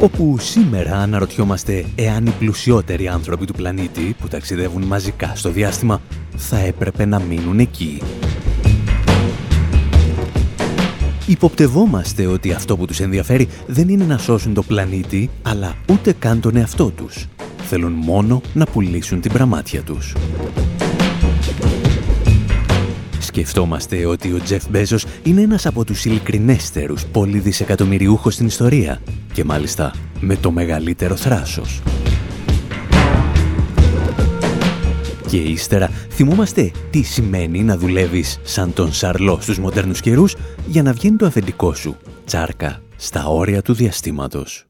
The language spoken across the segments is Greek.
Όπου σήμερα αναρωτιόμαστε εάν οι πλουσιότεροι άνθρωποι του πλανήτη που ταξιδεύουν μαζικά στο διάστημα θα έπρεπε να μείνουν εκεί. Υποπτευόμαστε ότι αυτό που τους ενδιαφέρει δεν είναι να σώσουν το πλανήτη, αλλά ούτε καν τον εαυτό τους. Θέλουν μόνο να πουλήσουν την πραμάτια τους. Σκεφτόμαστε ότι ο Τζεφ Μπέζος είναι ένας από τους ειλικρινέστερους πολυδισεκατομμυριούχος στην ιστορία και μάλιστα με το μεγαλύτερο θράσος. Και ύστερα θυμόμαστε τι σημαίνει να δουλεύεις σαν τον Σαρλό στους μοντέρνους καιρούς για να βγαίνει το αφεντικό σου τσάρκα στα όρια του διαστήματος.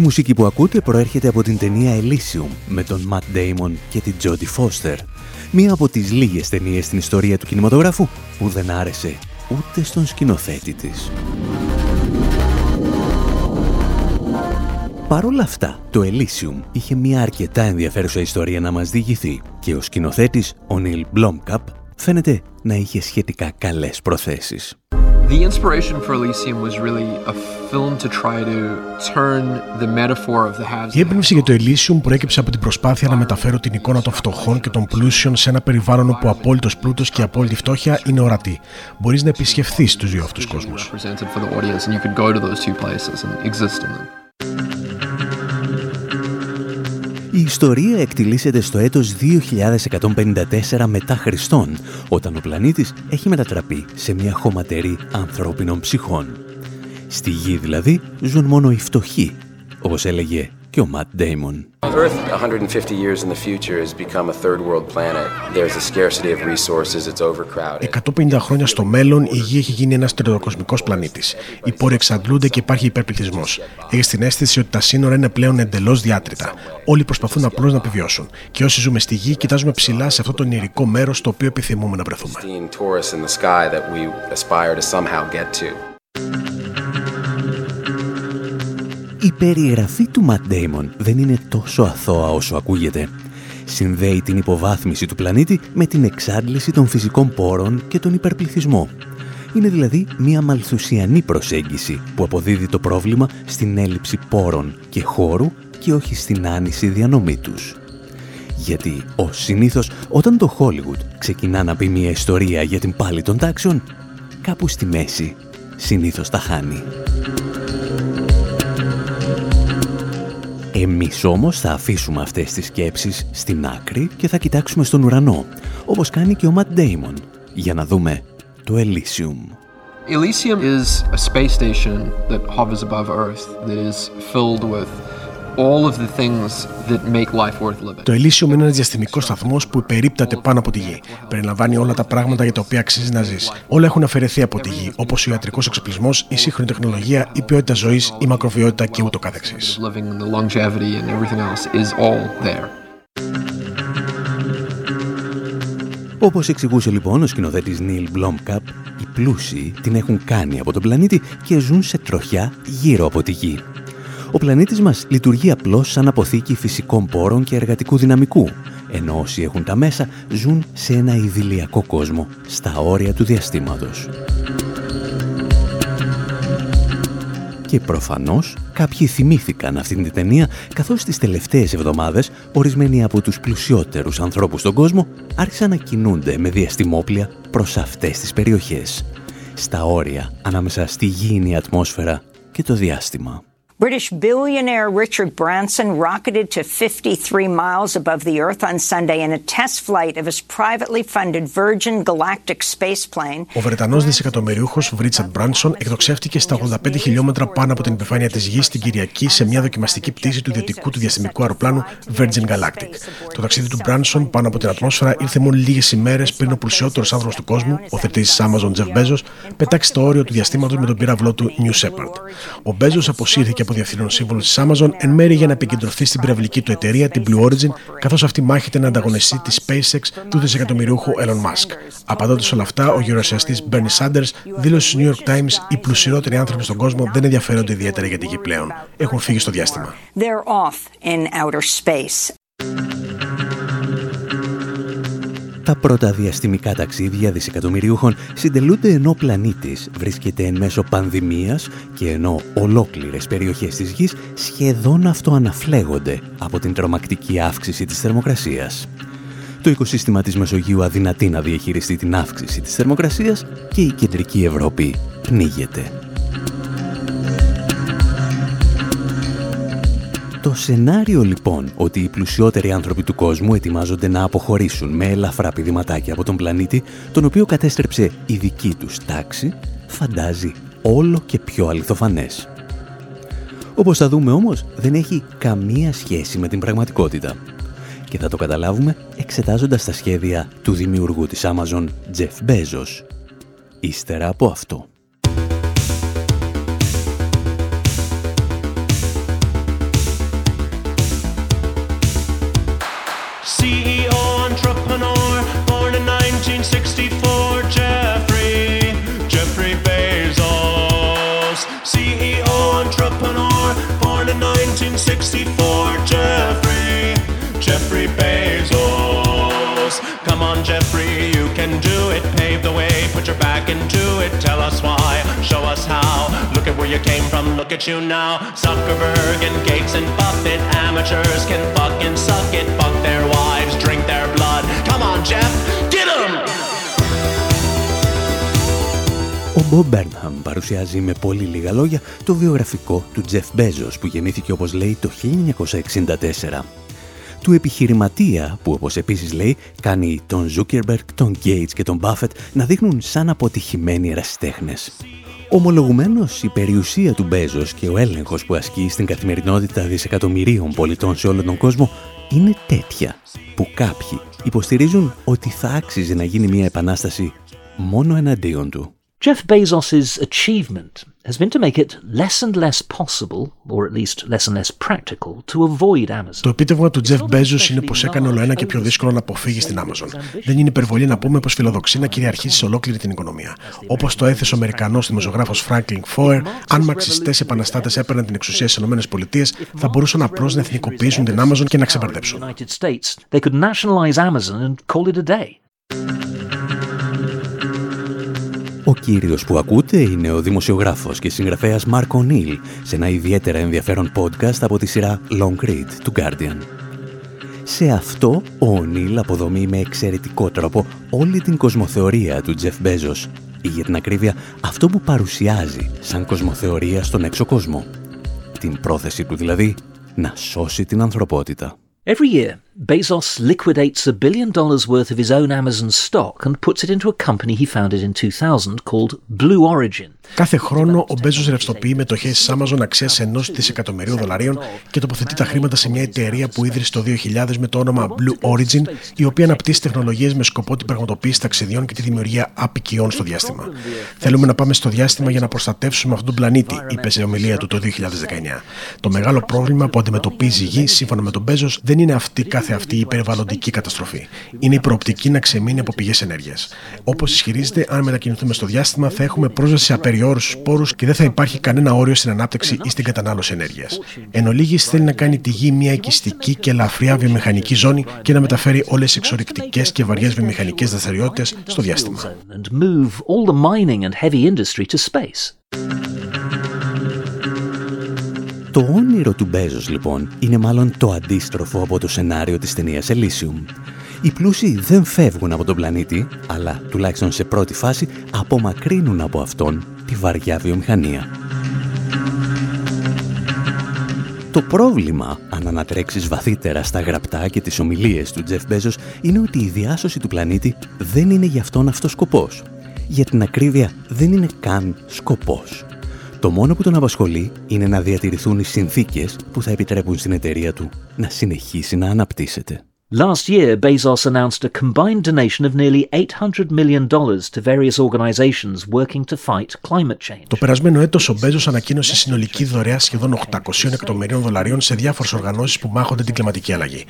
Μουσική που ακούτε προέρχεται από την ταινία Elysium με τον Matt Damon και την Jodie Foster. Μία από τις λίγες ταινίες στην ιστορία του κινηματογράφου που δεν άρεσε ούτε στον σκηνοθέτη της. Παρ' όλα αυτά, το Elysium είχε μια αρκετά ενδιαφέρουσα ιστορία να μας διηγηθεί και ο σκηνοθέτης, ο Neil Blomkamp, φαίνεται να είχε σχετικά καλές προθέσεις. The inspiration for Elysium was really a film to try to turn the metaphor of the haves. Η έμπνευση για το Elysium προέκυψε από την προσπάθεια να μεταφέρω την εικόνα των φτωχών και των πλούσιων σε ένα περιβάλλον όπου απόλυτος πλούτος και απόλυτη φτώχεια είναι ορατή. Μπορείς να επισκεφθείς τους δύο αυτούς κόσμους. Η ιστορία εκτιλήσεται στο έτος 2154 μετά Χριστόν, όταν ο πλανήτης έχει μετατραπεί σε μια χωματερή ανθρώπινων ψυχών. Στη γη δηλαδή ζουν μόνο οι φτωχοί, όπως έλεγε και ο Ματ Ντέιμον. Earth 150 years in the future has become a third world planet. There's a scarcity of resources, it's overcrowded. 150 χρόνια στο μέλλον η Γη έχει γίνει ένας τερατοκοσμικό πλανήτης. Οι πόροι εξαντλούνται και υπάρχει υπερπληθυσμός. Έχει την αίσθηση ότι τα σύνορα είναι πλέον εντελώς διάτρητα. Όλοι προσπαθούν απλώς να επιβιώσουν. Και όσοι ζούμε στη Γη, κοιτάζουμε ψηλά σε αυτό το ονειρικό μέρος στο οποίο επιθυμούμε να βρεθούμε. Η περιγραφή του Ματ Ντέιμον δεν είναι τόσο αθώα όσο ακούγεται. Συνδέει την υποβάθμιση του πλανήτη με την εξάντληση των φυσικών πόρων και τον υπερπληθυσμό. Είναι δηλαδή μια μαλθουσιανή προσέγγιση που αποδίδει το πρόβλημα στην έλλειψη πόρων και χώρου και όχι στην άνηση διανομή τους. Γιατί, ως συνήθως, όταν το Hollywood ξεκινά να πει μια ιστορία για την πάλη των τάξεων, κάπου στη μέση συνήθως τα χάνει. Εμείς όμως θα αφήσουμε αυτές τις σκέψεις στην άκρη και θα κοιτάξουμε στον ουρανό, όπως κάνει και ο Ματ Ντέιμον, για να δούμε το Elysium. Elysium is a space station that hovers above Earth that is filled with all of the things that make life worth living. Το Elysium είναι ένας διαστημικός σταθμός που υπερίπταται πάνω από τη γη. Περιλαμβάνει όλα τα πράγματα για τα οποία αξίζει να ζεις. Όλα έχουν αφαιρεθεί από τη γη, όπως ο ιατρικός εξοπλισμός, η σύγχρονη τεχνολογία, η ποιότητα ζωής, η μακροβιότητα και ούτω καθεξής. Όπως εξηγούσε λοιπόν ο σκηνοθέτης Νίλ Blomkamp, οι πλούσιοι την έχουν κάνει από τον πλανήτη και ζουν σε τροχιά γύρω από τη γη. Ο πλανήτης μας λειτουργεί απλώς σαν αποθήκη φυσικών πόρων και εργατικού δυναμικού, ενώ όσοι έχουν τα μέσα ζουν σε ένα ιδηλιακό κόσμο, στα όρια του διαστήματος. Και προφανώς κάποιοι θυμήθηκαν αυτήν την ταινία καθώς τις τελευταίες εβδομάδες ορισμένοι από τους πλουσιότερους ανθρώπους στον κόσμο άρχισαν να κινούνται με διαστημόπλια προς αυτές τις περιοχές. Στα όρια ανάμεσα στη γήινη ατμόσφαιρα και το διάστημα. British billionaire Richard Branson rocketed to 53 miles above the Earth on Sunday in a test flight of his privately funded Virgin Galactic space plane. Ο Βρετανός δισεκατομμυριούχος Richard Branson εκτοξεύτηκε στα 85 χιλιόμετρα πάνω από την επιφάνεια της Γης την Κυριακή σε μια δοκιμαστική πτήση του ιδιωτικού του διαστημικού αεροπλάνου Virgin Galactic. Το ταξίδι του Branson πάνω από την ατμόσφαιρα ήρθε μόνο λίγες ημέρες πριν ο πλουσιότερος άνθρωπος του κόσμου, ο θετής της Amazon Jeff Bezos, πετάξει στο όριο του διαστήματος με τον πύραυλό του New Shepard. Ο Bezos αποσύρθηκε από διευθύνων σύμβουλο της Amazon εν μέρει για να επικεντρωθεί στην πυραυλική του εταιρεία, την Blue Origin, καθώς αυτή μάχεται να ανταγωνιστεί τη SpaceX του δισεκατομμυριούχου Elon Musk. Απαντώντας όλα αυτά, ο γερουσιαστής Bernie Sanders δήλωσε στο New York Times: Οι πλουσιότεροι άνθρωποι στον κόσμο δεν ενδιαφέρονται ιδιαίτερα για τη γη πλέον. Έχουν φύγει στο διάστημα. Τα πρώτα διαστημικά ταξίδια δισεκατομμυριούχων συντελούνται ενώ ο πλανήτης βρίσκεται εν μέσω πανδημίας και ενώ ολόκληρες περιοχές της Γης σχεδόν αυτοαναφλέγονται από την τρομακτική αύξηση της θερμοκρασίας. Το οικοσύστημα της Μεσογείου αδυνατεί να διαχειριστεί την αύξηση της θερμοκρασίας και η κεντρική Ευρώπη πνίγεται. Το σενάριο λοιπόν ότι οι πλουσιότεροι άνθρωποι του κόσμου ετοιμάζονται να αποχωρήσουν με ελαφρά πηδηματάκια από τον πλανήτη, τον οποίο κατέστρεψε η δική τους τάξη, φαντάζει όλο και πιο αληθοφανές. Όπως θα δούμε όμως, δεν έχει καμία σχέση με την πραγματικότητα. Και θα το καταλάβουμε εξετάζοντας τα σχέδια του δημιουργού της Amazon, Jeff Bezos. Ύστερα από αυτό. CEO, entrepreneur, born in 1964, Jeffrey, Jeffrey Bezos. CEO, entrepreneur, born in 1964, Jeffrey, Jeffrey Bezos. Come on, Jeffrey, you can do it. Pave the way, put your back into it. Tell us why. Ο Μπομπέρναμ παρουσιάζει με πολύ λίγα λόγια το βιογραφικό του Τζεφ Μπέζος που γεννήθηκε όπως λέει το 1964. Του επιχειρηματία που όπως επίσης λέει κάνει τον Zuckerberg, τον Γκέιτς και τον Μπάφετ να δείχνουν σαν αποτυχημένοι ερασιτέχνες. Ομολογουμένως, η περιουσία του Μπέζος και ο έλεγχος που ασκεί στην καθημερινότητα δισεκατομμυρίων πολιτών σε όλο τον κόσμο είναι τέτοια που κάποιοι υποστηρίζουν ότι θα άξιζε να γίνει μια επανάσταση μόνο εναντίον του. Jeff Bezos's achievement has been to make it less and less possible, or at least less and less practical, to avoid Amazon. Το επίτευγμα του Jeff Bezos είναι πως έκανε όλο ένα και πιο δύσκολο να αποφύγει στην Amazon. Δεν είναι υπερβολή να πούμε πως φιλοδοξεί να κυριαρχήσει σε ολόκληρη την οικονομία. Όπως το έθεσε ο Αμερικανός δημοσιογράφος Franklin Foer, αν μαξιστές επαναστάτες έπαιρναν την εξουσία στις ΗΠΑ, θα μπορούσαν απλώς να εθνικοποιήσουν την Amazon και να ξεμπερδέψουν. Ο κύριος που ακούτε είναι ο δημοσιογράφος και συγγραφέας Μάρκο Νίλ σε ένα ιδιαίτερα ενδιαφέρον podcast από τη σειρά Long Read του Guardian. Σε αυτό, ο Νίλ αποδομεί με εξαιρετικό τρόπο όλη την κοσμοθεωρία του Τζεφ Μπέζος ή για την ακρίβεια αυτό που παρουσιάζει σαν κοσμοθεωρία στον έξω κόσμο. Την πρόθεση του δηλαδή να σώσει την ανθρωπότητα. Every year, Bezos liquidates a billion dollars worth of his own Amazon stock and puts it into a company he founded in 2000 called Blue Origin. Κάθε χρόνο ο Μπέζο ρευστοποιεί μετοχές της Amazon αξίας ενός δισεκατομμυρίου δολαρίων και τοποθετεί τα χρήματα σε μια εταιρεία που ίδρυσε το 2000 με το όνομα Blue Origin, η οποία αναπτύσσει τεχνολογίες με σκοπό την πραγματοποίηση ταξιδιών και τη δημιουργία απικιών στο διάστημα. Θέλουμε να πάμε στο διάστημα για να προστατεύσουμε αυτόν τον πλανήτη, είπε σε ομιλία του το 2019. Το μεγάλο πρόβλημα που αντιμετωπίζει η Γη, σύμφωνα με τον Μπέζο, δεν είναι αυτή κάθε αυτή η περιβαλλοντική καταστροφή. Είναι η προοπτική να ξεμείνει από πηγές ενέργειας. Όπως ισχυρίζεται, αν μετακινηθούμε στο διάστημα, θα έχουμε πρόσβαση σε απεριόριστους πόρους και δεν θα υπάρχει κανένα όριο στην ανάπτυξη ή στην κατανάλωση ενέργειας. Εν ολίγη, θέλει να κάνει τη γη μια οικιστική και ελαφριά βιομηχανική ζώνη και να μεταφέρει όλες τις εξορρυκτικές και βαριές βιομηχανικές δραστηριότητες στο διάστημα. Το όνειρο του Μπέζος λοιπόν είναι μάλλον το αντίστροφο από το σενάριο της ταινίας Elysium. Οι πλούσιοι δεν φεύγουν από τον πλανήτη, αλλά τουλάχιστον σε πρώτη φάση απομακρύνουν από αυτόν τη βαριά βιομηχανία. Το πρόβλημα, αν ανατρέξεις βαθύτερα στα γραπτά και τις ομιλίες του Τζεφ Μπέζος, είναι ότι η διάσωση του πλανήτη δεν είναι για αυτόν αυτός σκοπός. Για την ακρίβεια δεν είναι καν σκοπός. Το μόνο που τον απασχολεί είναι να διατηρηθούν οι συνθήκες που θα επιτρέπουν στην εταιρεία του να συνεχίσει να αναπτύσσεται. Last year, Bezos announced a combined donation of nearly $800 million to various organizations working to fight climate change. Το περασμένο έτος ο Μπέζος ανακοίνωσε συνολική δωρεά σχεδόν 800 εκατομμυρίων δολαρίων σε διάφορες οργανώσεις που μάχονται την κλιματική αλλαγή.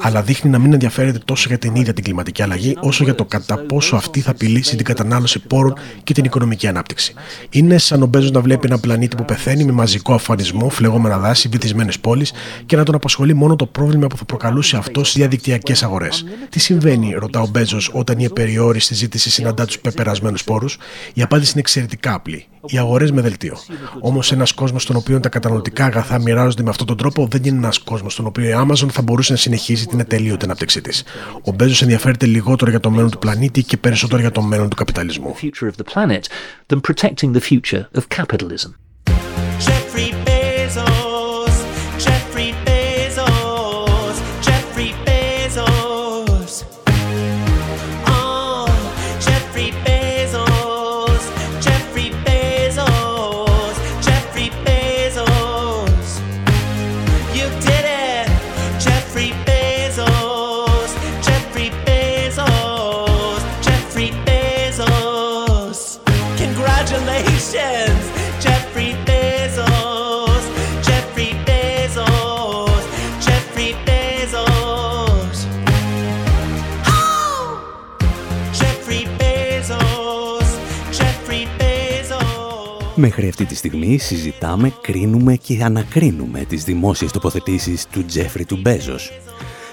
Αλλά δείχνει να μην ενδιαφέρεται τόσο για την ίδια την κλιματική αλλαγή, όσο για το κατά πόσο αυτή θα απειλήσει την κατανάλωση πόρων και την οικονομική ανάπτυξη. Είναι σαν ο Μπέζος να βλέπει ένα πλανήτη που πεθαίνει με μαζικό αφανισμό, φλεγόμενα δάση, βυθισμένες πόλεις και να τον απασχολεί μόνο το πρόβλημα που θα προκαλούσε αυτό στι διαδικτυακέ αγορές. Τι συμβαίνει, ρωτά ο Μπέζος, όταν η επεριόριστη ζήτηση συναντά τους πεπερασμένους πόρους; Η απάντηση είναι εξαιρετικά απλή. Οι αγορές με δελτίο. Όμως ένας κόσμος στον οποίο τα καταναλωτικά αγαθά μοιράζονται με αυτόν τον τρόπο δεν είναι ένας κόσμος στον οποίο η Amazon θα μπορούσε να συνεχίσει την ατελείωτη ανάπτυξή της. Ο Μπέζος ενδιαφέρεται λιγότερο για το μέλλον του πλανήτη και περισσότερο για το μέλλον του καπιταλισμού. Μέχρι αυτή τη στιγμή συζητάμε, κρίνουμε και ανακρίνουμε τις δημόσιες τοποθετήσεις του Τζέφρι του Μπέζος.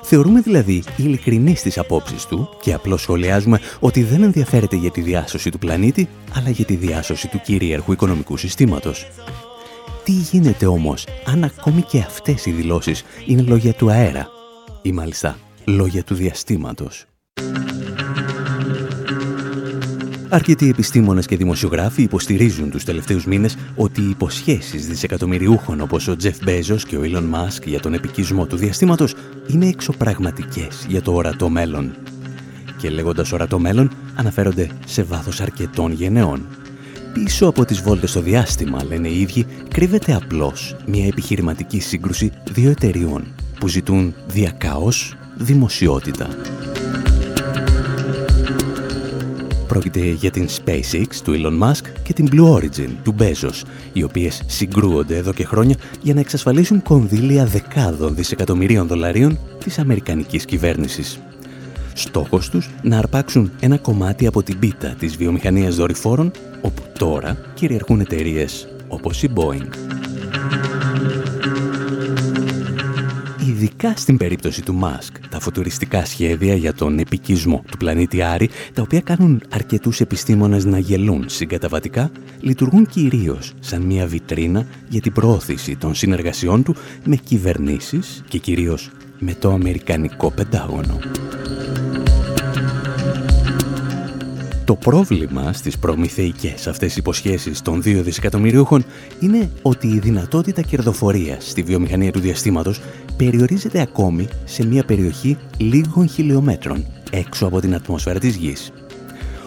Θεωρούμε δηλαδή ειλικρινή στις απόψεις του και απλώς σχολιάζουμε ότι δεν ενδιαφέρεται για τη διάσωση του πλανήτη, αλλά για τη διάσωση του κυρίαρχου οικονομικού συστήματος. Τι γίνεται όμως αν ακόμη και αυτές οι δηλώσεις είναι λόγια του αέρα ή μάλιστα λόγια του διαστήματος; Αρκετοί επιστήμονες και δημοσιογράφοι υποστηρίζουν τους τελευταίους μήνες ότι οι υποσχέσεις δισεκατομμυριούχων όπως ο Τζεφ Μπέζος και ο Elon Musk για τον επικισμό του διαστήματος είναι εξωπραγματικές για το ορατό μέλλον. Και λέγοντας ορατό μέλλον αναφέρονται σε βάθος αρκετών γενεών. Πίσω από τις βόλτες στο διάστημα, λένε οι ίδιοι, κρύβεται απλώς μια επιχειρηματική σύγκρουση δύο εταιριών που ζητούν διακάως δημοσιότητα. Πρόκειται για την SpaceX του Elon Musk και την Blue Origin του Bezos, οι οποίες συγκρούονται εδώ και χρόνια για να εξασφαλίσουν κονδύλια δεκάδων δισεκατομμυρίων δολαρίων της Αμερικανικής κυβέρνησης. Στόχος τους να αρπάξουν ένα κομμάτι από την πίτα της βιομηχανίας δορυφόρων, όπου τώρα κυριαρχούν εταιρείες όπως η Boeing. Ειδικά στην περίπτωση του Μάσκ, τα φωτουριστικά σχέδια για τον επικισμό του πλανήτη Άρη, τα οποία κάνουν αρκετούς επιστήμονες να γελούν συγκαταβατικά, λειτουργούν κυρίως σαν μια βιτρίνα για την προώθηση των συνεργασιών του με κυβερνήσεις και κυρίως με το Αμερικανικό Πεντάγωνο. Το πρόβλημα στις προμηθεϊκές αυτές υποσχέσεις των δύο δισεκατομμυρίουχων είναι ότι η δυνατότητα κερδοφορίας στη βιομηχανία του διαστήματος περιορίζεται ακόμη σε μια περιοχή λίγων χιλιόμετρων έξω από την ατμόσφαιρα της Γης.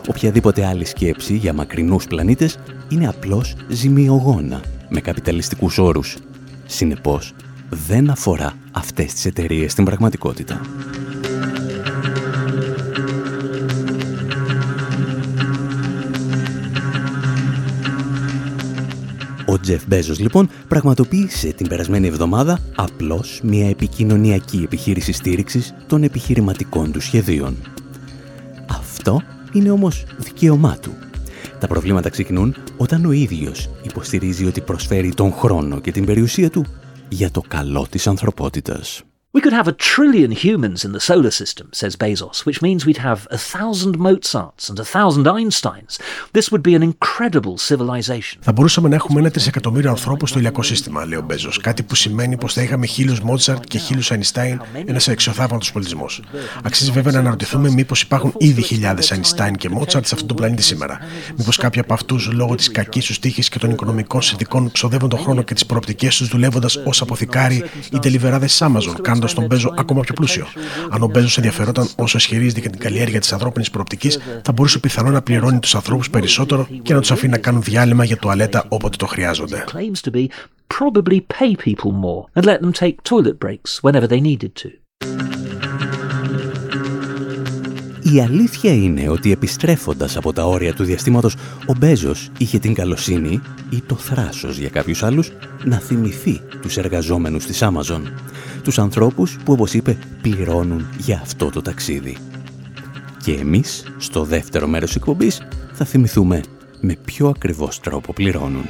Οποιαδήποτε άλλη σκέψη για μακρινούς πλανήτες είναι απλώς ζημιογόνα με καπιταλιστικούς όρους. Συνεπώς, δεν αφορά αυτές τις εταιρείες στην πραγματικότητα. Τζεφ Μπέζος λοιπόν πραγματοποίησε την περασμένη εβδομάδα απλώς μια επικοινωνιακή επιχείρηση στήριξης των επιχειρηματικών του σχεδίων. Αυτό είναι όμως δικαίωμά του. Τα προβλήματα ξεκινούν όταν ο ίδιος υποστηρίζει ότι προσφέρει τον χρόνο και την περιουσία του για το καλό της ανθρωπότητας. We could have a trillion humans in the solar system, says Bezos, which means we'd have a thousand Mozarts and a thousand Einsteins. This would be an incredible civilization. Θα μπορούσαμε να έχουμε ένα τρισεκατομμύριο ανθρώπους στο ηλιακό σύστημα, λέει ο Μπέζος. Κάτι που σημαίνει πως θα είχαμε χίλιους Μότσαρτ και χίλιους Einstein, ένας εξωθάβαντος πολιτισμός. Αξίζει βέβαια να αναρωτηθούμε μήπως υπάρχουν ήδη χιλιάδες Einstein και Μότσαρτ σε αυτόν τον πλανήτη σήμερα. Μήπως κάποιοι από αυτούς λόγω της κακής τους τύχης και των οικονομικών συνδικών ξοδεύουν τον χρόνο και τις προοπτικές τους δουλεύοντας ως αποθηκάρι ή τελειβεράδες Amazon, κάνοντας κάνοντα τον Μπέζο ακόμα πιο πλούσιο. Αν ο Μπέζος ενδιαφερόταν όσο ισχυρίζεται για την καλλιέργεια της ανθρώπινης προοπτικής, θα μπορούσε πιθανόν να πληρώνει τους ανθρώπους περισσότερο και να τους αφήνει να κάνουν διάλειμμα για τουαλέτα όποτε το χρειάζονται. probably pay people more and let them take toilet breaks whenever they needed to. Η αλήθεια είναι ότι επιστρέφοντας από τα όρια του διαστήματος, ο Μπέζος είχε την καλοσύνη ή το θράσος για κάποιους άλλους να θυμηθεί τους εργαζόμενους της Amazon. Τους ανθρώπους που, όπως είπε, πληρώνουν για αυτό το ταξίδι. Και εμείς, στο δεύτερο μέρος εκπομπής, θα θυμηθούμε με ποιο ακριβώς τρόπο πληρώνουν.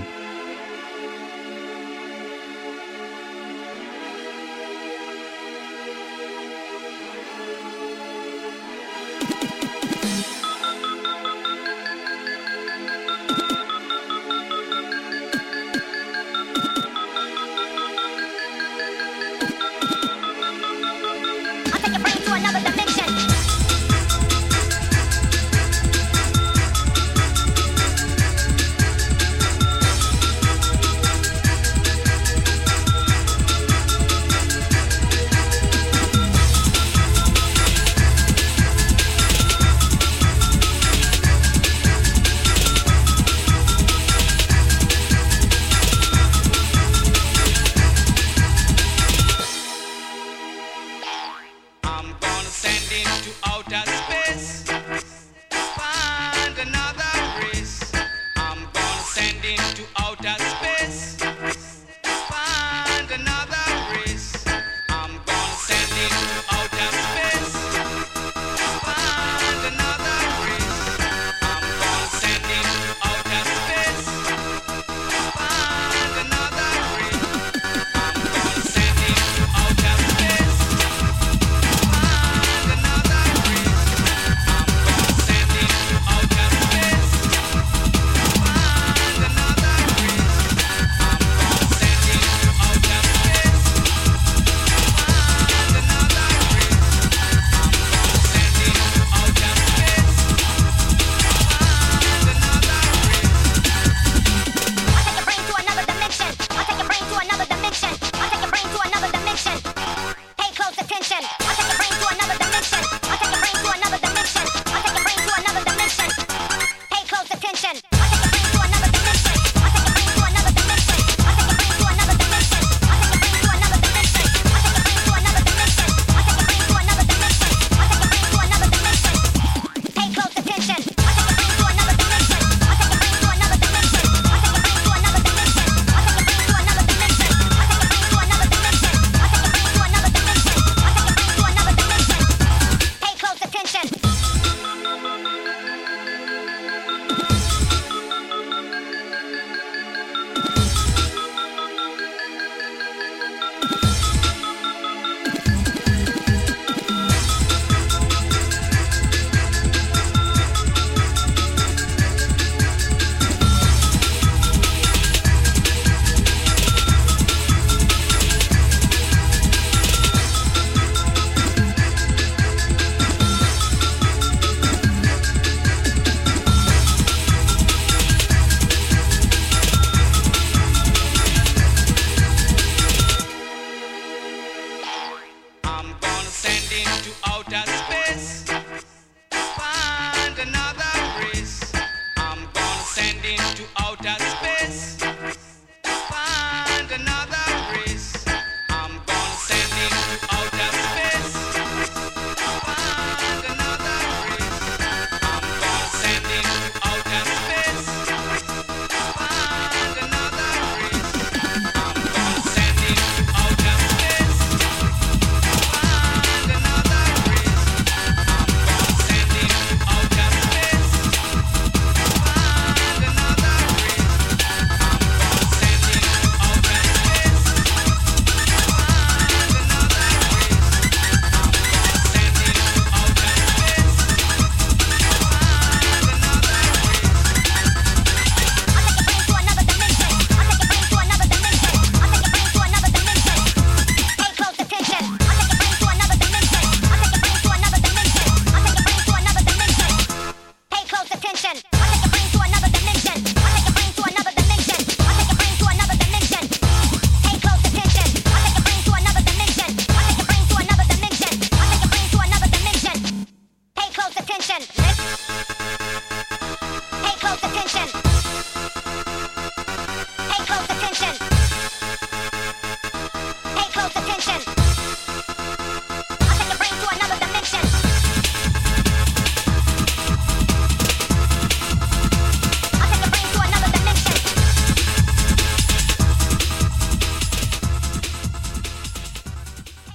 from to into outer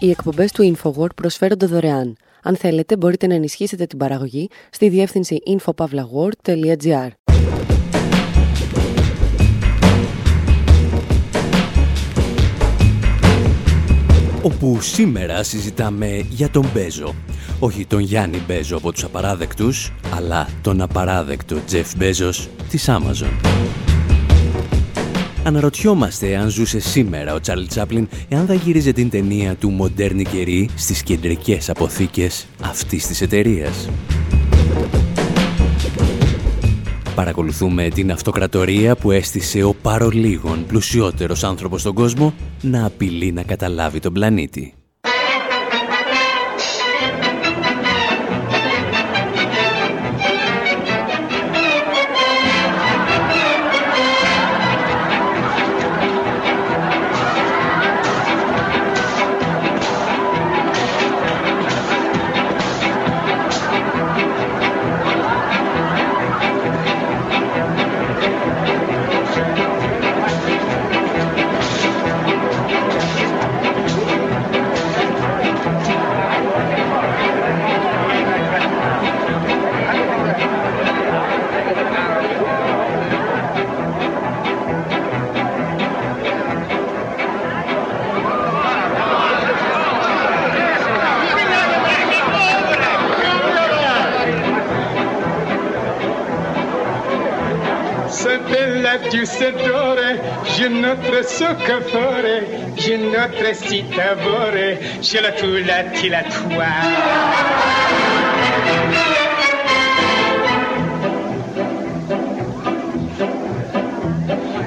Οι εκπομπές του InfoWord προσφέρονται δωρεάν. Αν θέλετε, μπορείτε να ενισχύσετε την παραγωγή στη διεύθυνση infopavlagor.gr. όπου σήμερα συζητάμε για τον Μπέζο. Όχι τον Γιάννη Μπέζο από τους απαράδεκτους, αλλά τον απαράδεκτο Τζεφ Μπέζος της Amazon. Αναρωτιόμαστε αν ζούσε σήμερα ο Τσάρλ Τσάπλιν εάν θα γύριζε την ταινία του «Μοντέρνη καιρή» στις κεντρικές αποθήκες αυτής της εταιρείας. Παρακολουθούμε την αυτοκρατορία που έστησε ο παρολίγων πλουσιότερος άνθρωπος στον κόσμο να απειλεί να καταλάβει τον πλανήτη. que ferai Je noterai si t'avorai Je la toulatil à toi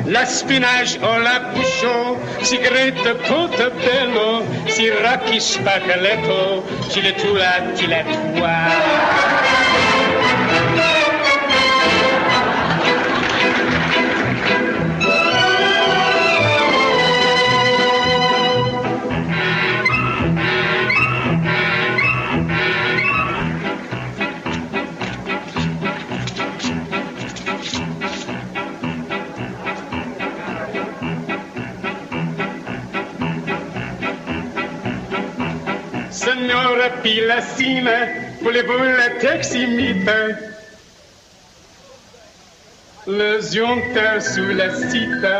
La spinach o la bouchon, si grette portobello, si racchis spaghetto, si le toulatil à toi. Signora Pilassina, voulez-vous la taximite Le zionta sous la cita.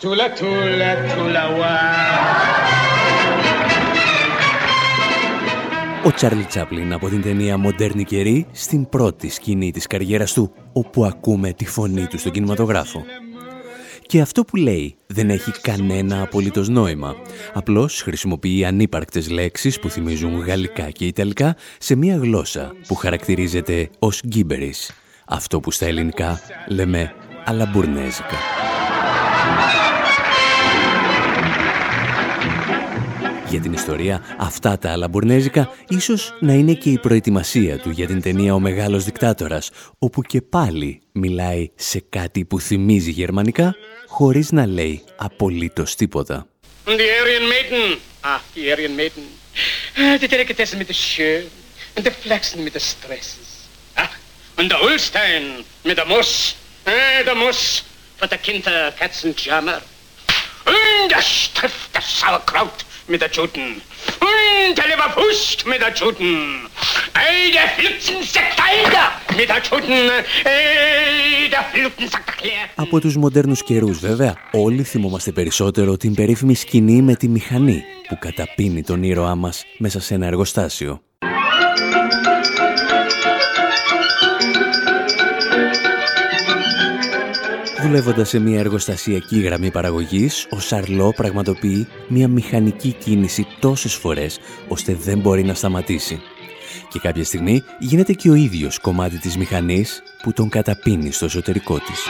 Tula tula tula wa. Ο Τσάρλι Τσάπλιν από την ταινία «Μοντέρνη καιρή» στην πρώτη σκηνή της καριέρας του, όπου ακούμε τη φωνή του στον κινηματογράφο. Και αυτό που λέει δεν έχει κανένα απολύτως νόημα. Απλώς χρησιμοποιεί ανύπαρκτες λέξεις που θυμίζουν γαλλικά και ιταλικά σε μια γλώσσα που χαρακτηρίζεται ως γκίμπερις. Αυτό που στα ελληνικά λέμε αλαμπουρνέζικα. Για την ιστορία, αυτά τα αλαμπουρνέζικα ίσως να είναι και η προετοιμασία του για την ταινία «Ο Μεγάλος Δικτάτορας», όπου και πάλι μιλάει σε κάτι που θυμίζει γερμανικά, χωρίς να λέει απολύτως τίποτα. Die Aryan Maiden. Ah, die Aryan Maiden. Die Delikatessen mit der Schön und der Flachsen mit der Stresses. Ach, und der Ulstein mit der Muss. Eh, der Muss von der Kinder Katzenjammer. Und der Stift, das Sauerkraut mit der Juden. Und der Leberwurst mit der Juden. Ey, der Flipsensektalder mit der Juden. Ey, der Flipsensektalder. Από τους μοντέρνους καιρούς βέβαια, όλοι θυμόμαστε περισσότερο την περίφημη σκηνή με τη μηχανή που καταπίνει τον ήρωά μας μέσα σε ένα εργοστάσιο. Δουλεύοντας σε μια εργοστασιακή γραμμή παραγωγής, ο Σαρλό πραγματοποιεί μια μηχανική κίνηση τόσες φορές, ώστε δεν μπορεί να σταματήσει. Και κάποια στιγμή γίνεται και ο ίδιος κομμάτι της μηχανής που τον καταπίνει στο εσωτερικό της.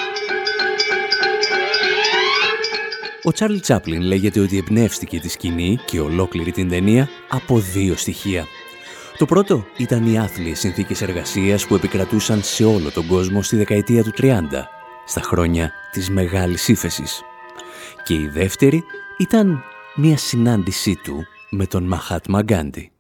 Ο Τσάρλ Τσάπλιν λέγεται ότι εμπνεύστηκε τη σκηνή και ολόκληρη την ταινία από δύο στοιχεία. Το πρώτο ήταν οι άθλιες συνθήκες εργασίας που επικρατούσαν σε όλο τον κόσμο στη δεκαετία του 30 στα χρόνια της Μεγάλης Ήφεσης. Και η δεύτερη ήταν μια συνάντησή του με τον Μαχάτ Μαγκάντι.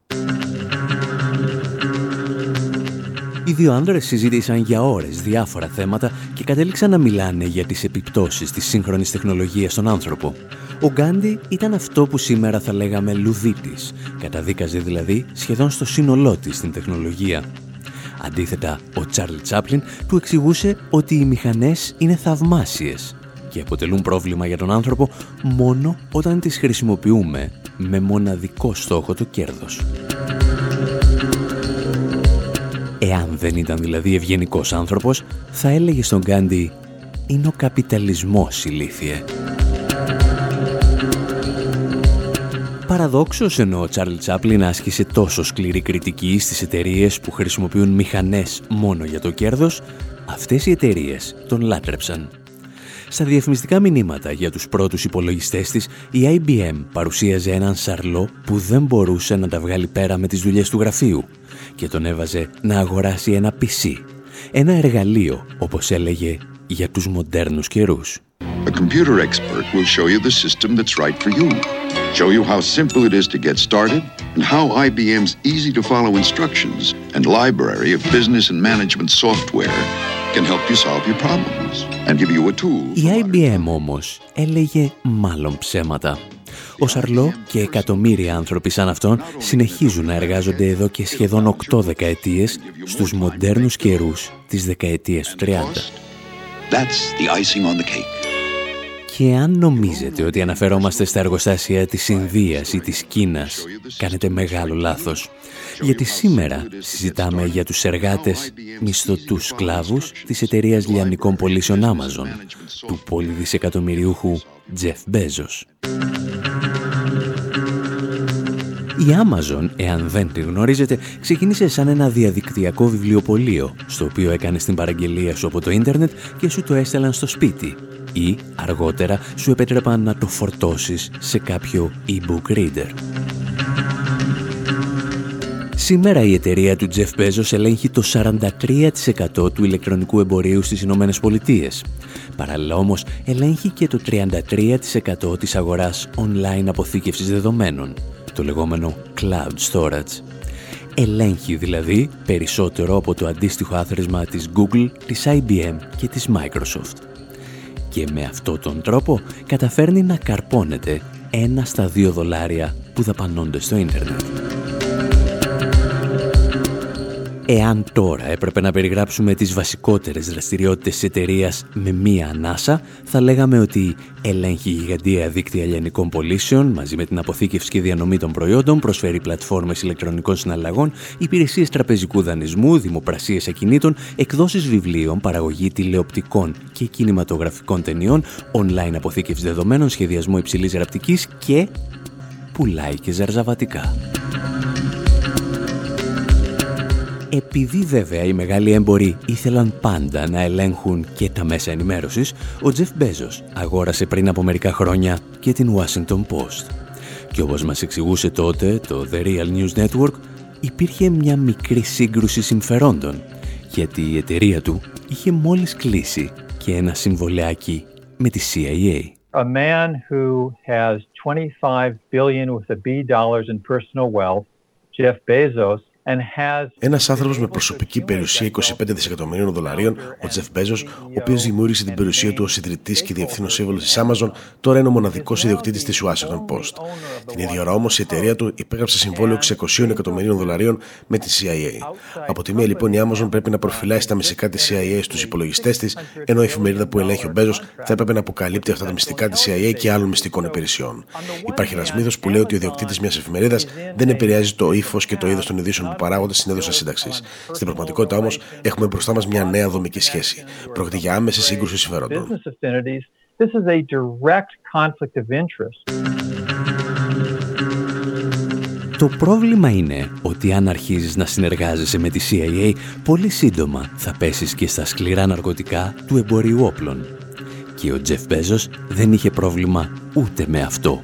Οι δύο άνδρες συζήτησαν για ώρες διάφορα θέματα και κατέληξαν να μιλάνε για τις επιπτώσεις της σύγχρονης τεχνολογίας στον άνθρωπο. Ο Γκάντι ήταν αυτό που σήμερα θα λέγαμε λουδίτης, καταδίκαζε δηλαδή σχεδόν στο σύνολό της την τεχνολογία. Αντίθετα, ο Τσάρλ Τσάπλιν του εξηγούσε ότι οι μηχανές είναι θαυμάσιες και αποτελούν πρόβλημα για τον άνθρωπο μόνο όταν τις χρησιμοποιούμε με μοναδικό στόχο το κέρδος. Εάν δεν ήταν δηλαδή ευγενικός άνθρωπος, θα έλεγε στον Γκάντι «Είναι ο καπιταλισμός ηλίθιε». Παραδόξως, ενώ ο Τσάρλ Τσάπλιν άσκησε τόσο σκληρή κριτική στις εταιρείες που χρησιμοποιούν μηχανές μόνο για το κέρδος, αυτές οι εταιρείες τον λάτρεψαν. Στα διαφημιστικά μηνύματα για τους πρώτους υπολογιστές της, η IBM παρουσίαζε έναν σαρλό που δεν μπορούσε να τα βγάλει πέρα με τις δουλειές του γραφείου και τον έβαζε να αγοράσει ένα PC, ένα εργαλείο, όπως έλεγε, για τους μοντέρνους καιρούς. A computer expert will show you the system that's right for you. Show you how simple it is to get started and how IBM's easy to follow instructions and library of business and management software can help you solve your problems and give you a tool. Η IBM όμως έλεγε μάλλον ψέματα. Ο Σαρλό και εκατομμύρια άνθρωποι σαν αυτόν συνεχίζουν να εργάζονται εδώ και σχεδόν 8 δεκαετίες στους μοντέρνους καιρούς της δεκαετίας του 30. That's the icing on the cake. Και αν νομίζετε ότι αναφερόμαστε στα εργοστάσια της Ινδίας ή της Κίνας, κάνετε μεγάλο λάθος. Γιατί σήμερα συζητάμε για τους εργάτες μισθωτούς σκλάβους της εταιρείας λιανικών πωλήσεων Amazon, του πολυδισεκατομμυριούχου Jeff Bezos. Η Amazon, εάν δεν τη γνωρίζετε, ξεκίνησε σαν ένα διαδικτυακό βιβλιοπωλείο, στο οποίο έκανε την παραγγελία σου από το ίντερνετ και σου το έστελαν στο σπίτι, ή αργότερα σου επέτρεπαν να το φορτώσεις σε κάποιο e-book reader. Σήμερα η εταιρεία του Jeff Bezos ελέγχει το 43% του ηλεκτρονικού εμπορίου στις Ηνωμένες Πολιτείες. Παράλληλα όμως ελέγχει και το 33% της αγοράς online αποθήκευσης δεδομένων, το λεγόμενο cloud storage. Ελέγχει δηλαδή περισσότερο από το αντίστοιχο άθροισμα της Google, της IBM και της Microsoft και με αυτόν τον τρόπο καταφέρνει να καρπώνεται ένα στα δύο δολάρια που δαπανώνται στο ίντερνετ. Εάν τώρα έπρεπε να περιγράψουμε τις βασικότερες δραστηριότητες της εταιρείας με μία ανάσα, θα λέγαμε ότι ελέγχει γιγαντία δίκτυα λιανικών πωλήσεων μαζί με την αποθήκευση και διανομή των προϊόντων, προσφέρει πλατφόρμες ηλεκτρονικών συναλλαγών, υπηρεσίες τραπεζικού δανεισμού, δημοπρασίες ακινήτων, εκδόσεις βιβλίων, παραγωγή τηλεοπτικών και κινηματογραφικών ταινιών, online αποθήκευση δεδομένων, σχεδιασμό υψηλής ραπτικής και πουλάει και ζαρζαβατικά. Επειδή βέβαια οι μεγάλοι έμποροι ήθελαν πάντα να ελέγχουν και τα μέσα ενημέρωσης, ο Τζεφ Μπέζος αγόρασε πριν από μερικά χρόνια και την Washington Post. Και όπως μας εξηγούσε τότε το The Real News Network, υπήρχε μια μικρή σύγκρουση συμφερόντων, γιατί η εταιρεία του είχε μόλις κλείσει και ένα συμβολεάκι με τη CIA. A man who has 25 billion with a B dollars in personal wealth, Jeff Bezos, ένας άνθρωπος με προσωπική περιουσία 25 δισεκατομμυρίων δολαρίων, ο Τζεφ Μπέζος, ο οποίος δημιούργησε την περιουσία του ως ιδρυτής και διευθύνων σύμβολο της Amazon, τώρα είναι ο μοναδικός ιδιοκτήτης της Washington Post. Την ίδια ώρα όμως η εταιρεία του υπέγραψε συμβόλαιο 600 εκατομμυρίων δολαρίων με τη CIA. Από τη μία λοιπόν η Amazon πρέπει να προφυλάει στα μυστικά της CIA στους υπολογιστές της, ενώ η εφημερίδα που ελέγχει ο Μπέζος θα έπρεπε να αποκαλύπτει αυτά τα μυστικά της CIA και άλλων μυστικών υπηρεσιών. Υπάρχει ένας μύθος που λέει ότι ο ιδιοκτήτης μιας εφημερίδας δεν επηρεάζει το ύφος και το είδος των ειδήσεων που παράγονται στην έδωσα σύνταξης. Στην πραγματικότητα όμως έχουμε μπροστά μας μια νέα δομική σχέση. Πρόκειται για άμεση σύγκρουση συμφερόντων. Το πρόβλημα είναι ότι αν αρχίζεις να συνεργάζεσαι με τη CIA, πολύ σύντομα θα πέσεις και στα σκληρά ναρκωτικά του εμπορίου όπλων. Και ο Τζεφ Μπέζος δεν είχε πρόβλημα ούτε με αυτό.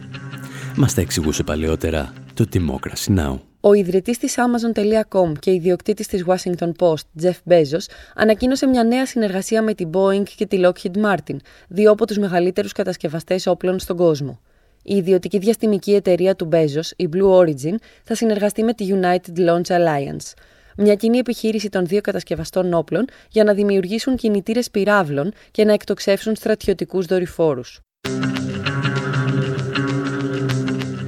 Μας τα εξηγούσε παλαιότερα το Democracy Now! Ο ιδρυτής της Amazon.com και ιδιοκτήτης της Washington Post, Jeff Bezos, ανακοίνωσε μια νέα συνεργασία με την Boeing και τη Lockheed Martin, δύο από τους μεγαλύτερους κατασκευαστές όπλων στον κόσμο. Η ιδιωτική διαστημική εταιρεία του Bezos, η Blue Origin, θα συνεργαστεί με τη United Launch Alliance. μια κοινή επιχείρηση των δύο κατασκευαστών όπλων για να δημιουργήσουν κινητήρες πυράβλων και να εκτοξεύσουν στρατιωτικούς δορυφόρους.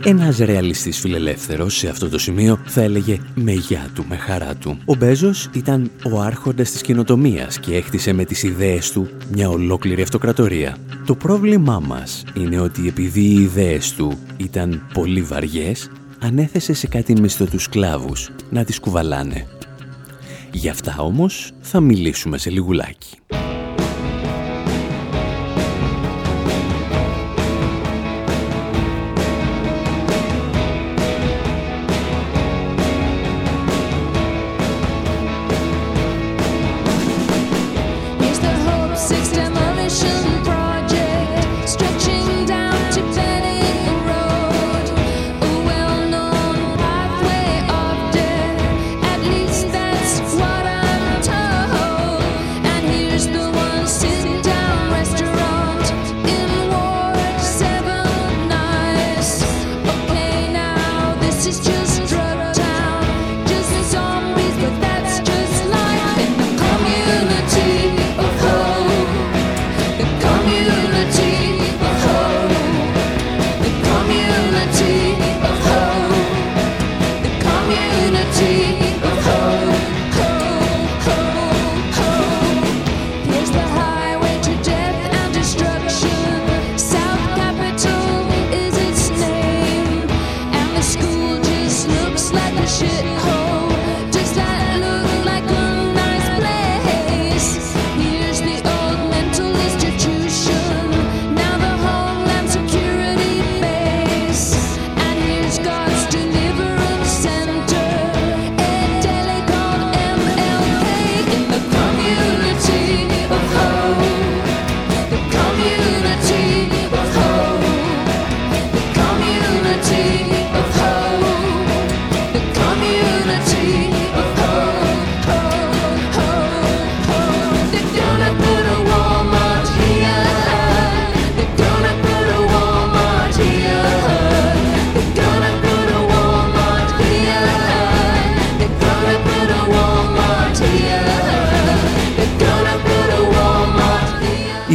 Ένας ρεαλιστής φιλελεύθερος σε αυτό το σημείο θα έλεγε με γεια του, με χαρά του. Ο Μπέζος ήταν ο άρχοντας της κοινοτομίας και έκτισε με τις ιδέες του μια ολόκληρη αυτοκρατορία. Το πρόβλημά μας είναι ότι επειδή οι ιδέες του ήταν πολύ βαριές, ανέθεσε σε κάτι μισθωτούς σκλάβους να τις κουβαλάνε. Γι' αυτά όμως θα μιλήσουμε σε λιγουλάκι.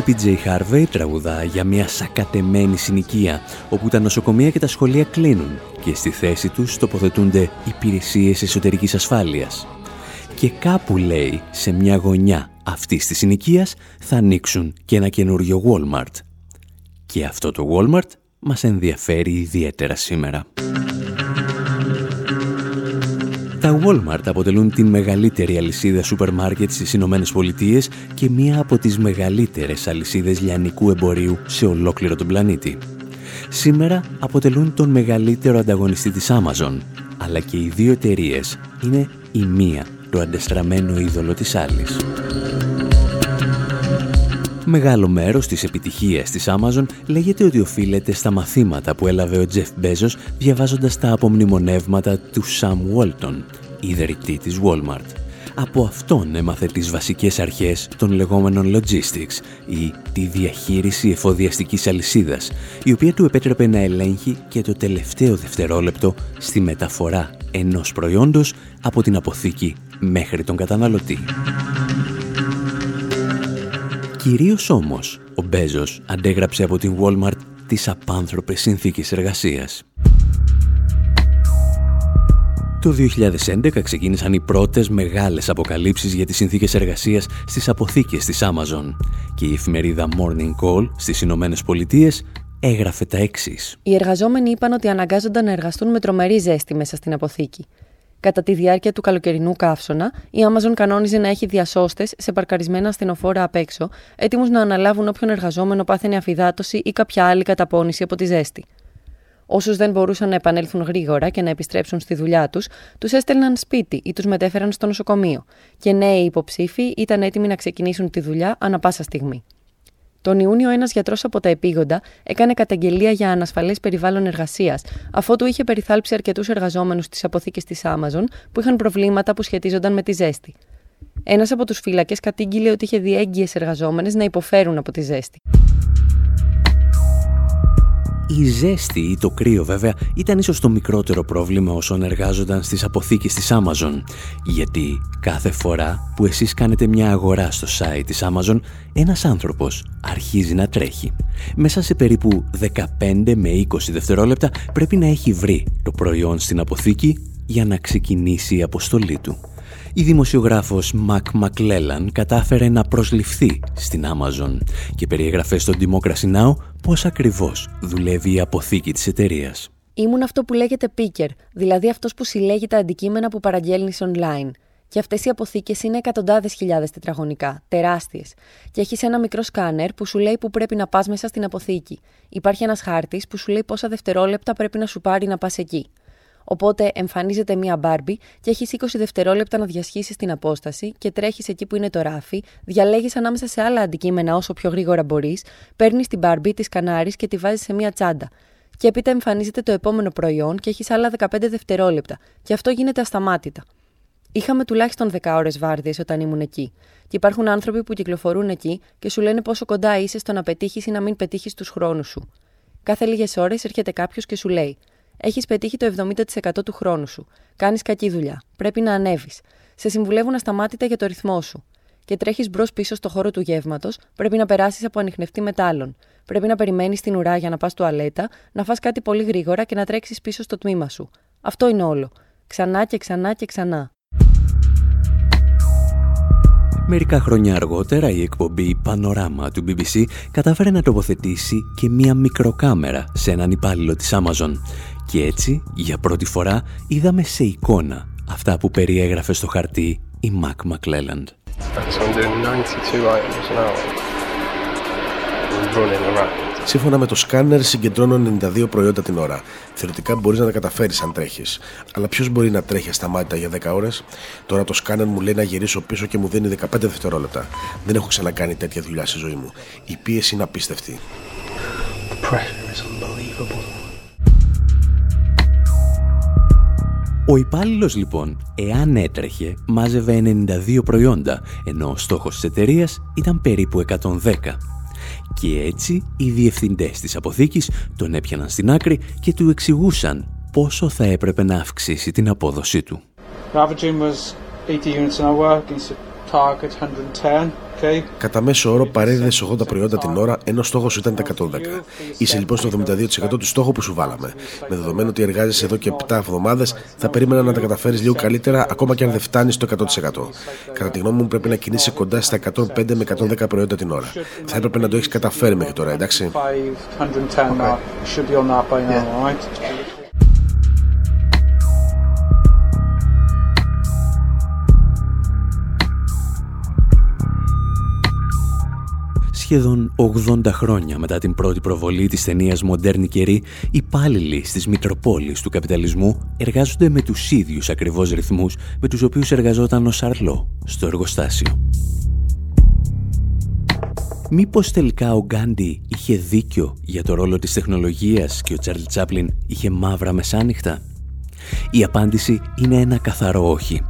PJ Harvey τραγουδά για μια σακατεμένη συνοικία όπου τα νοσοκομεία και τα σχολεία κλείνουν και στη θέση τους τοποθετούνται υπηρεσίες εσωτερικής ασφάλειας. Και κάπου λέει σε μια γωνιά αυτής της συνοικίας θα ανοίξουν και ένα καινούριο Walmart. Και αυτό το Walmart μας ενδιαφέρει ιδιαίτερα σήμερα. Τα Walmart αποτελούν την μεγαλύτερη αλυσίδα σούπερ μάρκετ στις Ηνωμένες Πολιτείες και μία από τις μεγαλύτερες αλυσίδες λιανικού εμπορίου σε ολόκληρο τον πλανήτη. Σήμερα αποτελούν τον μεγαλύτερο ανταγωνιστή της Amazon, αλλά και οι δύο εταιρείες είναι η μία το αντεστραμμένο είδωλο της άλλης. Μεγάλο μέρος της επιτυχίας της Amazon λέγεται ότι οφείλεται στα μαθήματα που έλαβε ο Jeff Bezos διαβάζοντας τα απομνημονεύματα του Sam Walton, ιδρυτή της Walmart. Από αυτόν έμαθε τις βασικές αρχές των λεγόμενων logistics ή τη διαχείριση εφοδιαστικής αλυσίδας, η οποία του επέτρεπε να ελέγχει και το τελευταίο δευτερόλεπτο στη μεταφορά ενός προϊόντος από την αποθήκη μέχρι τον καταναλωτή. Κυρίως όμως, ο Μπέζος αντέγραψε από την Walmart τις απάνθρωπες συνθήκες εργασίας. Το 2011 ξεκίνησαν οι πρώτες μεγάλες αποκαλύψεις για τις συνθήκες εργασίας στις αποθήκες της Amazon και η εφημερίδα Morning Call στις Ηνωμένες Πολιτείες έγραφε τα εξής. Οι εργαζόμενοι είπαν ότι αναγκάζονταν να εργαστούν με τρομερή ζέστη μέσα στην αποθήκη. Κατά τη διάρκεια του καλοκαιρινού καύσωνα, η Amazon κανόνιζε να έχει διασώστες σε παρκαρισμένα ασθενοφόρα απ' έξω, έτοιμους να αναλάβουν όποιον εργαζόμενο πάθαινε αφυδάτωση ή κάποια άλλη καταπώνηση από τη ζέστη. Όσους δεν μπορούσαν να επανέλθουν γρήγορα και να επιστρέψουν στη δουλειά τους, τους έστελναν σπίτι ή τους μετέφεραν στο νοσοκομείο, και νέοι υποψήφοι ήταν έτοιμοι να ξεκινήσουν τη δουλειά ανα πάσα στιγμή. Τον Ιούνιο, ένας γιατρός από τα επίγοντα έκανε καταγγελία για ανασφαλές περιβάλλον εργασίας, αφότου είχε περιθάλψει αρκετούς εργαζόμενους στις αποθήκες της Amazon που είχαν προβλήματα που σχετίζονταν με τη ζέστη. Ένας από τους φύλακε κατήγγειλε ότι είχε δει έγκυε εργαζόμενες να υποφέρουν από τη ζέστη. Η ζέστη ή το κρύο βέβαια ήταν ίσως το μικρότερο πρόβλημα όσων εργάζονταν στις αποθήκες της Amazon. Γιατί κάθε φορά που εσείς κάνετε μια αγορά στο site της Amazon, ένας άνθρωπος αρχίζει να τρέχει. Μέσα σε περίπου 15 με 20 δευτερόλεπτα πρέπει να έχει βρει το προϊόν στην αποθήκη για να ξεκινήσει η αποστολή του η δημοσιογράφος Μακ Μακλέλαν κατάφερε να προσληφθεί στην Amazon και περιέγραφε στο Democracy Now! πώς ακριβώς δουλεύει η αποθήκη της εταιρείας. Ήμουν αυτό που λέγεται picker, δηλαδή αυτός που συλλέγει τα αντικείμενα που παραγγέλνεις online. Και αυτές οι αποθήκες είναι εκατοντάδες χιλιάδες τετραγωνικά, τεράστιες. Και έχεις ένα μικρό σκάνερ που σου λέει που πρέπει να πας μέσα στην αποθήκη. Υπάρχει ένας χάρτης που σου λέει πόσα δευτερόλεπτα πρέπει να σου πάρει να πας εκεί. Οπότε εμφανίζεται μία μπάρμπι και έχει 20 δευτερόλεπτα να διασχίσει την απόσταση και τρέχεις εκεί που είναι το ράφι, διαλέγεις ανάμεσα σε άλλα αντικείμενα όσο πιο γρήγορα μπορείς, παίρνεις την μπάρμπι, της σκανάρει και τη βάζεις σε μία τσάντα. Και έπειτα εμφανίζεται το επόμενο προϊόν και έχεις άλλα 15 δευτερόλεπτα. Και αυτό γίνεται ασταμάτητα. Είχαμε τουλάχιστον 10 ώρες βάρδιες όταν ήμουν εκεί. Και υπάρχουν άνθρωποι που κυκλοφορούν εκεί και σου λένε πόσο κοντά είσαι στο να πετύχεις ή να μην πετύχεις τους χρόνους σου. Κάθε λίγες ώρες έρχεται κάποιος και σου λέει: έχεις πετύχει το 70% του χρόνου σου. Κάνεις κακή δουλειά. Πρέπει να ανέβεις. Σε συμβουλεύουν ασταμάτητα για το ρυθμό σου. Και τρέχεις μπρος πίσω στο χώρο του γεύματος, πρέπει να περάσεις από ανοιχνευτή μετάλλων. Πρέπει να περιμένεις την ουρά για να πας τουαλέτα, να φας κάτι πολύ γρήγορα και να τρέξεις πίσω στο τμήμα σου. Αυτό είναι όλο. Ξανά και ξανά και ξανά. Μερικά χρόνια αργότερα η εκπομπή Πανοράμα του BBC κατάφερε να τοποθετήσει και μία μικροκάμερα σε έναν υπάλληλο της Amazon και έτσι, για πρώτη φορά, είδαμε σε εικόνα αυτά που περιέγραφε στο χαρτί η Mac McClelland. Σύμφωνα με το σκάνερ, συγκεντρώνω 92 προϊόντα την ώρα. Θεωρητικά μπορείς να τα καταφέρεις αν τρέχεις. Αλλά ποιος μπορεί να τρέχει ασταμάτητα για 10 ώρες; Τώρα το σκάνερ μου λέει να γυρίσω πίσω και μου δίνει 15 δευτερόλεπτα. Δεν έχω ξανακάνει τέτοια δουλειά στη ζωή μου. Η πίεση είναι απίστευτη. Ο υπάλληλος λοιπόν, εάν έτρεχε, μάζευε 92 προϊόντα, ενώ ο στόχος της εταιρείας ήταν περίπου 110. Και έτσι οι διευθυντές της αποθήκης τον έπιαναν στην άκρη και του εξηγούσαν πόσο θα έπρεπε να αυξήσει την απόδοσή του. Κατά μέσο όρο παρέδιδες 80 προϊόντα την ώρα, ενώ στόχος ήταν τα 110. Είσαι λοιπόν στο 72% του στόχου που σου βάλαμε. Με δεδομένο ότι εργάζεσαι εδώ και 7 εβδομάδες, θα περίμενα να τα καταφέρεις λίγο καλύτερα, ακόμα και αν δεν φτάνεις στο 100%. Κατά τη γνώμη μου, πρέπει να κινείσαι κοντά στα 105 με 110 προϊόντα την ώρα. Θα έπρεπε να το έχεις καταφέρει μέχρι τώρα, εντάξει; Σχεδόν 80 χρόνια μετά την πρώτη προβολή της ταινίας «Μοντέρνη καιρή», οι υπάλληλοι στις Μητροπόλεις του καπιταλισμού εργάζονται με τους ίδιους ακριβώς ρυθμούς με τους οποίους εργαζόταν ο Σαρλό στο εργοστάσιο. Μήπως τελικά ο Γκάντι είχε δίκιο για το ρόλο της τεχνολογίας και ο Τσάρλ Τσάπλιν είχε μαύρα μεσάνυχτα; Η απάντηση είναι ένα καθαρό όχι.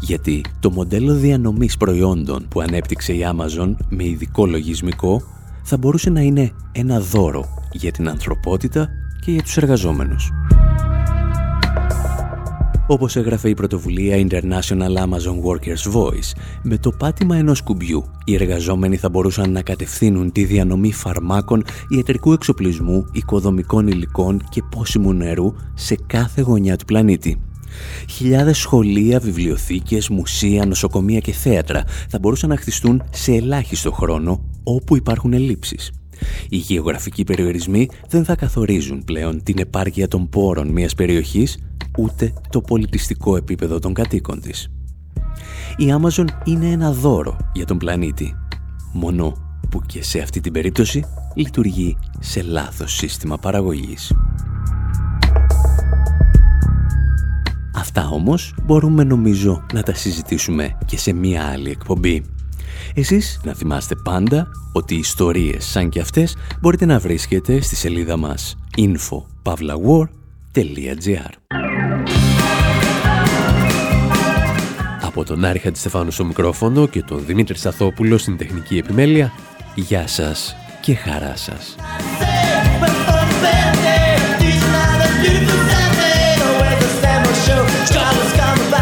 Γιατί το μοντέλο διανομής προϊόντων που ανέπτυξε η Amazon με ειδικό λογισμικό θα μπορούσε να είναι ένα δώρο για την ανθρωπότητα και για τους εργαζόμενους. Όπως έγραφε η πρωτοβουλία International Amazon Workers Voice, με το πάτημα ενός κουμπιού, οι εργαζόμενοι θα μπορούσαν να κατευθύνουν τη διανομή φαρμάκων, ιατρικού εξοπλισμού, οικοδομικών υλικών και πόσιμου νερού σε κάθε γωνιά του πλανήτη. Χιλιάδες σχολεία, βιβλιοθήκες, μουσεία, νοσοκομεία και θέατρα θα μπορούσαν να χτιστούν σε ελάχιστο χρόνο όπου υπάρχουν ελλείψεις. Οι γεωγραφικοί περιορισμοί δεν θα καθορίζουν πλέον την επάρκεια των πόρων μιας περιοχής, ούτε το πολιτιστικό επίπεδο των κατοίκων της. Η Amazon είναι ένα δώρο για τον πλανήτη, μόνο που και σε αυτή την περίπτωση λειτουργεί σε λάθος σύστημα παραγωγής. Αυτά όμως μπορούμε νομίζω να τα συζητήσουμε και σε μία άλλη εκπομπή. Εσείς να θυμάστε πάντα ότι ιστορίες σαν και αυτές μπορείτε να βρίσκετε στη σελίδα μας info.pavlawar.gr Από τον Άρη Χατζηστεφάνου στο μικρόφωνο και τον Δημήτρη Σταθόπουλο στην τεχνική επιμέλεια, γεια σας και χαρά σας. Stars come back.